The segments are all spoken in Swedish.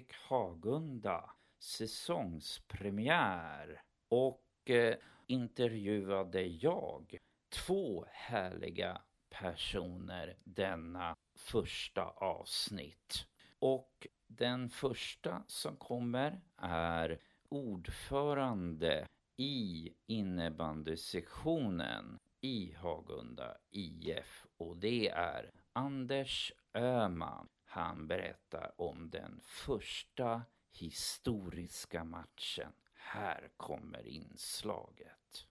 Erik Hagunda säsongspremiär och eh, intervjuade jag två härliga personer denna första avsnitt. Och den första som kommer är ordförande i innebandysektionen i Hagunda IF och det är Anders Öhman. Han berättar om den första historiska matchen. Här kommer inslaget.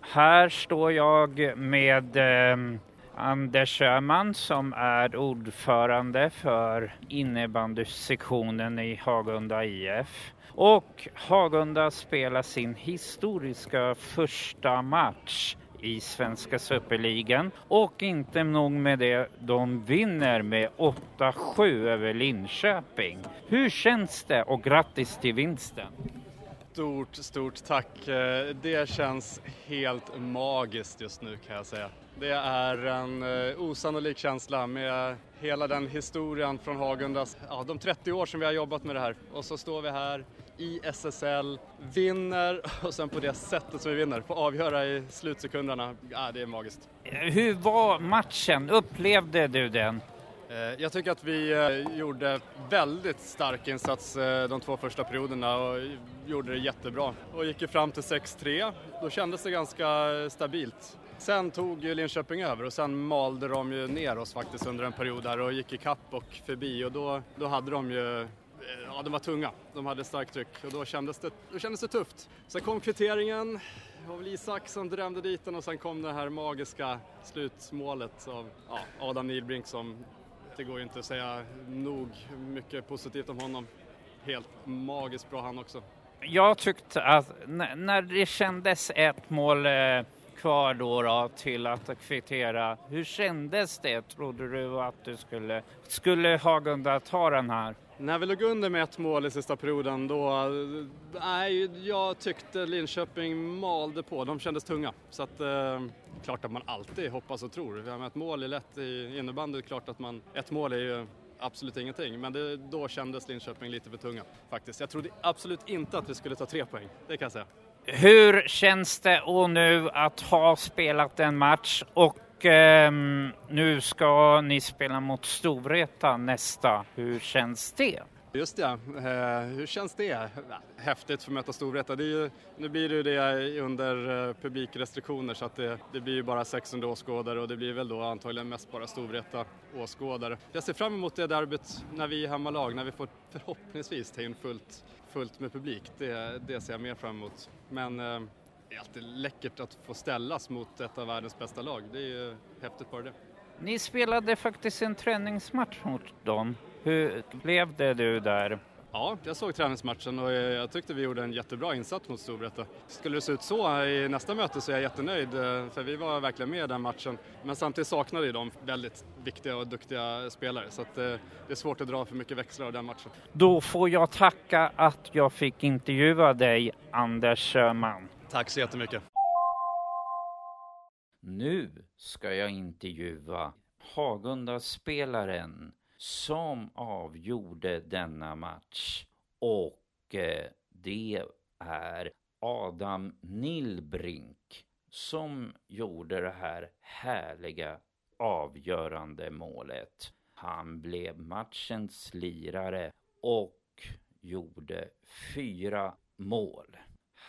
Här står jag med eh, Anders Öhman som är ordförande för innebandysektionen i Hagunda IF. Och Hagunda spelar sin historiska första match i Svenska Superligan. Och inte nog med det, de vinner med 8-7 över Linköping. Hur känns det och grattis till vinsten! Stort, stort tack. Eh, det känns helt magiskt just nu kan jag säga. Det är en eh, osannolik känsla med hela den historien från Hagundas, ja, de 30 år som vi har jobbat med det här. Och så står vi här i SSL, vinner och sen på det sättet som vi vinner, får avgöra i slutsekunderna. Ja, det är magiskt. Hur var matchen? Upplevde du den? Eh, Jag tycker att vi eh, gjorde väldigt stark insats eh, de två första perioderna och gjorde det jättebra. Och gick ju fram till 6-3. Då kändes det ganska stabilt. Sen tog Linköping över och sen malde de ju ner oss faktiskt under en period där och gick i kapp och förbi och då, då hade de ju Eh, ja, de var tunga. De hade starkt tryck och då kändes det, då kändes det tufft. Sen kom kvitteringen, det var väl Isak som drämde dit den och sen kom det här magiska slutmålet av ja, Adam Nilbrink som det går ju inte att säga nog mycket positivt om honom. Helt magiskt bra han också. Jag tyckte att när det kändes ett mål eh, kvar då, då till att kvittera, hur kändes det? Trodde du att du skulle, skulle Hagunda ta den här? När vi låg under med ett mål i sista perioden då, nej, jag tyckte Linköping malde på. De kändes tunga. Så att, eh, klart att man alltid hoppas och tror. Ja, Ett mål är lätt i innebandy, klart att man, ett mål är ju absolut ingenting. Men det, då kändes Linköping lite för tunga faktiskt. Jag trodde absolut inte att vi skulle ta tre poäng, det kan jag säga. Hur känns det och nu att ha spelat en match och ehm, nu ska ni spela mot Storvreta nästa. Hur känns det? Just det, eh, hur känns det? Häftigt för att möta Storvreta. Det är ju, nu blir det ju det under eh, publikrestriktioner så att det, det blir ju bara 600 åskådare och det blir väl då antagligen mest bara Storvreta åskådare. Jag ser fram emot det derbyt när vi är hemmalag, när vi får förhoppningsvis ta in fullt, fullt med publik. Det, det ser jag mer fram emot. Men eh, det är alltid läckert att få ställas mot ett av världens bästa lag. Det är ju häftigt bara det. Ni spelade faktiskt en träningsmatch mot dem. Hur upplevde du där? Ja, jag såg träningsmatchen och jag tyckte vi gjorde en jättebra insats mot Storvreta. Skulle det se ut så i nästa möte så är jag jättenöjd eh, för vi var verkligen med i den matchen. Men samtidigt saknade de väldigt viktiga och duktiga spelare så eh, det är svårt att dra för mycket växlar av den matchen. Då får jag tacka att jag fick intervjua dig, Anders Sjöman. Tack så jättemycket. Nu ska jag intervjua Hagunda-spelaren som avgjorde denna match. Och eh, det är Adam Nilbrink som gjorde det här härliga avgörande målet. Han blev matchens lirare och gjorde fyra mål.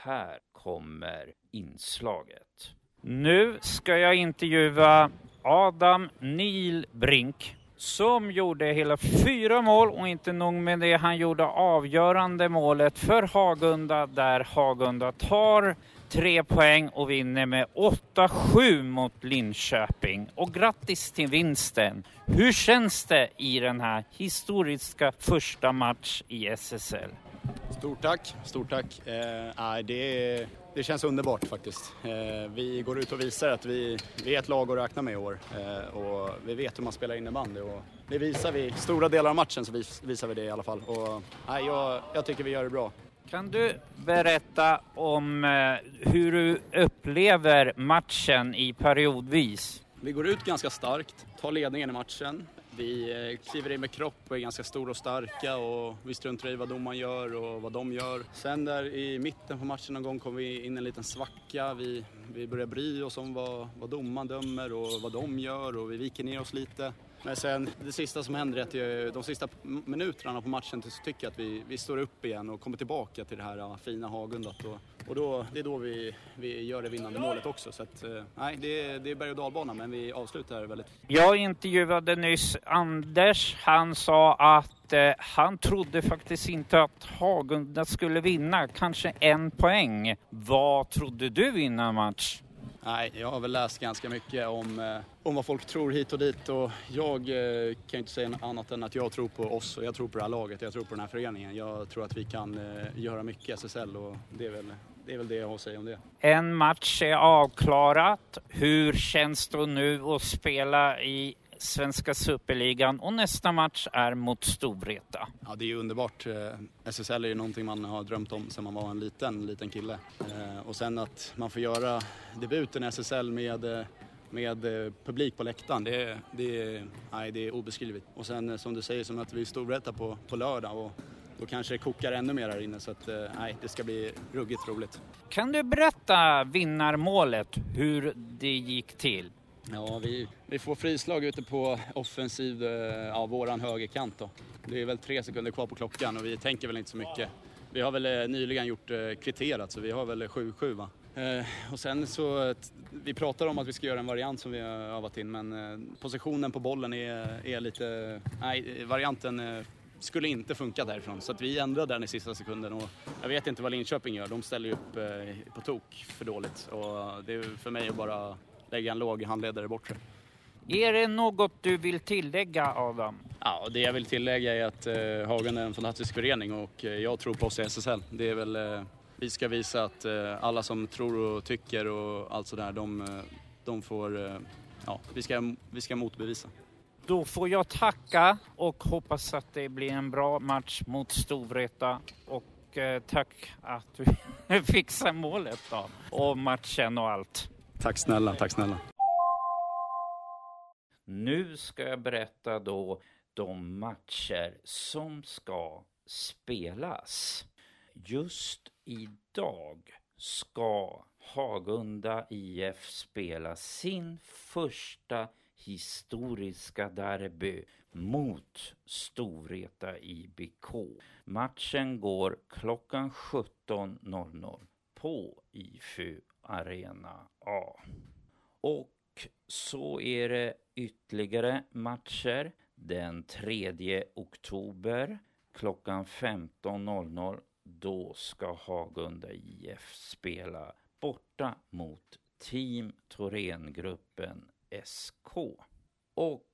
Här kommer inslaget. Nu ska jag intervjua Adam Nilbrink som gjorde hela fyra mål och inte nog med det, han gjorde avgörande målet för Hagunda där Hagunda tar tre poäng och vinner med 8-7 mot Linköping. Och grattis till vinsten! Hur känns det i den här historiska första match i SSL? Stort tack, stort tack. Eh, det, det känns underbart faktiskt. Eh, vi går ut och visar att vi, vi är ett lag att räkna med i år eh, och vi vet hur man spelar innebandy och det visar vi. Stora delar av matchen så visar vi det i alla fall och nej, jag, jag tycker vi gör det bra. Kan du berätta om eh, hur du upplever matchen i periodvis? Vi går ut ganska starkt, tar ledningen i matchen. Vi eh, kliver in med kropp och är ganska stora och starka och vi struntar i vad domaren gör och vad de gör. Sen där i mitten på matchen någon gång kom vi in en liten svacka. Vi, vi börjar bry oss om vad, vad domaren dömer och vad de gör och vi viker ner oss lite. Men sen det sista som händer är att de sista minuterna på matchen så tycker jag att vi, vi står upp igen och kommer tillbaka till det här fina Hagundat. Och, och då, det är då vi, vi gör det vinnande målet också. Så att, eh, nej, det, är, det är berg och dalbana men vi avslutar väldigt... Jag intervjuade nyss Anders. Han sa att eh, han trodde faktiskt inte att Hagundat skulle vinna, kanske en poäng. Vad trodde du innan match? Nej, jag har väl läst ganska mycket om, eh, om vad folk tror hit och dit och jag eh, kan inte säga annat än att jag tror på oss och jag tror på det här laget, jag tror på den här föreningen. Jag tror att vi kan eh, göra mycket i SSL och det är väl det är väl det jag har att säga om det. En match är avklarat. Hur känns det nu att spela i svenska superligan och nästa match är mot Storvreta. Ja, det är underbart. Eh, SSL är ju någonting man har drömt om sedan man var en liten, liten kille. Eh, och sen att man får göra debuten i SSL med eh, med publik på läktaren, det, det, nej, det är obeskrivligt. Och sen som du säger, som att vi Storvreta på, på lördag och då kanske det kokar ännu mer här inne så att nej, det ska bli ruggigt roligt. Kan du berätta vinnarmålet, hur det gick till? Ja, vi, vi får frislag ute på offensiv, eh, ja, våran högerkant då. Det är väl tre sekunder kvar på klockan och vi tänker väl inte så mycket. Vi har väl eh, nyligen gjort eh, kvitterat så vi har väl 7-7 va. och sen så, vi pratar om att vi ska göra en variant som vi har övat in men positionen på bollen är, är lite, nej varianten skulle inte funka därifrån. Så att vi ändrade den i sista sekunden och jag vet inte vad Linköping gör. De ställer ju upp på tok för dåligt och det är för mig att bara lägga en låg handledare bortre. Är det något du vill tillägga Adam? Ja, det jag vill tillägga är att eh, Hagen är en fantastisk förening och eh, jag tror på oss i SSL. Det är väl, eh, vi ska visa att eh, alla som tror och tycker och allt sådär, de, eh, de får, eh, ja, vi ska, vi ska motbevisa. Då får jag tacka och hoppas att det blir en bra match mot Storvreta och eh, tack att du fixar målet då och matchen och allt. Tack snälla, tack snälla. Nu ska jag berätta då de matcher som ska spelas. Just idag ska Hagunda IF spela sin första historiska derby mot Storvreta IBK. Matchen går klockan 17.00 på IFU Arena A. Och så är det ytterligare matcher den 3 oktober klockan 15.00. Då ska Hagunda IF spela borta mot Team Thorengruppen SK. Och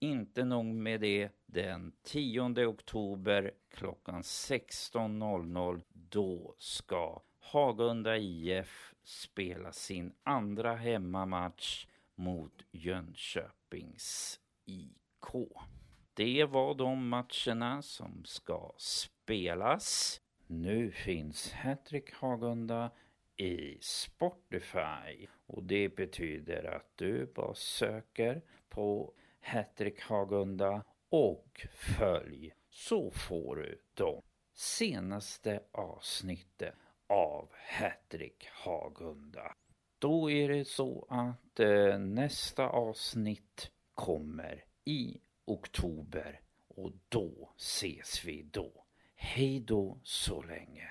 inte nog med det, den 10 oktober klockan 16.00 då ska Hagunda IF spela sin andra hemmamatch mot Jönköpings IK. Det var de matcherna som ska spelas. Nu finns Hattrick Hagunda i Spotify och det betyder att du bara söker på Hattrick Hagunda och följ så får du de senaste avsnitten av Hattrick Hagunda. Då är det så att eh, nästa avsnitt kommer i oktober och då ses vi då. Hej då så länge.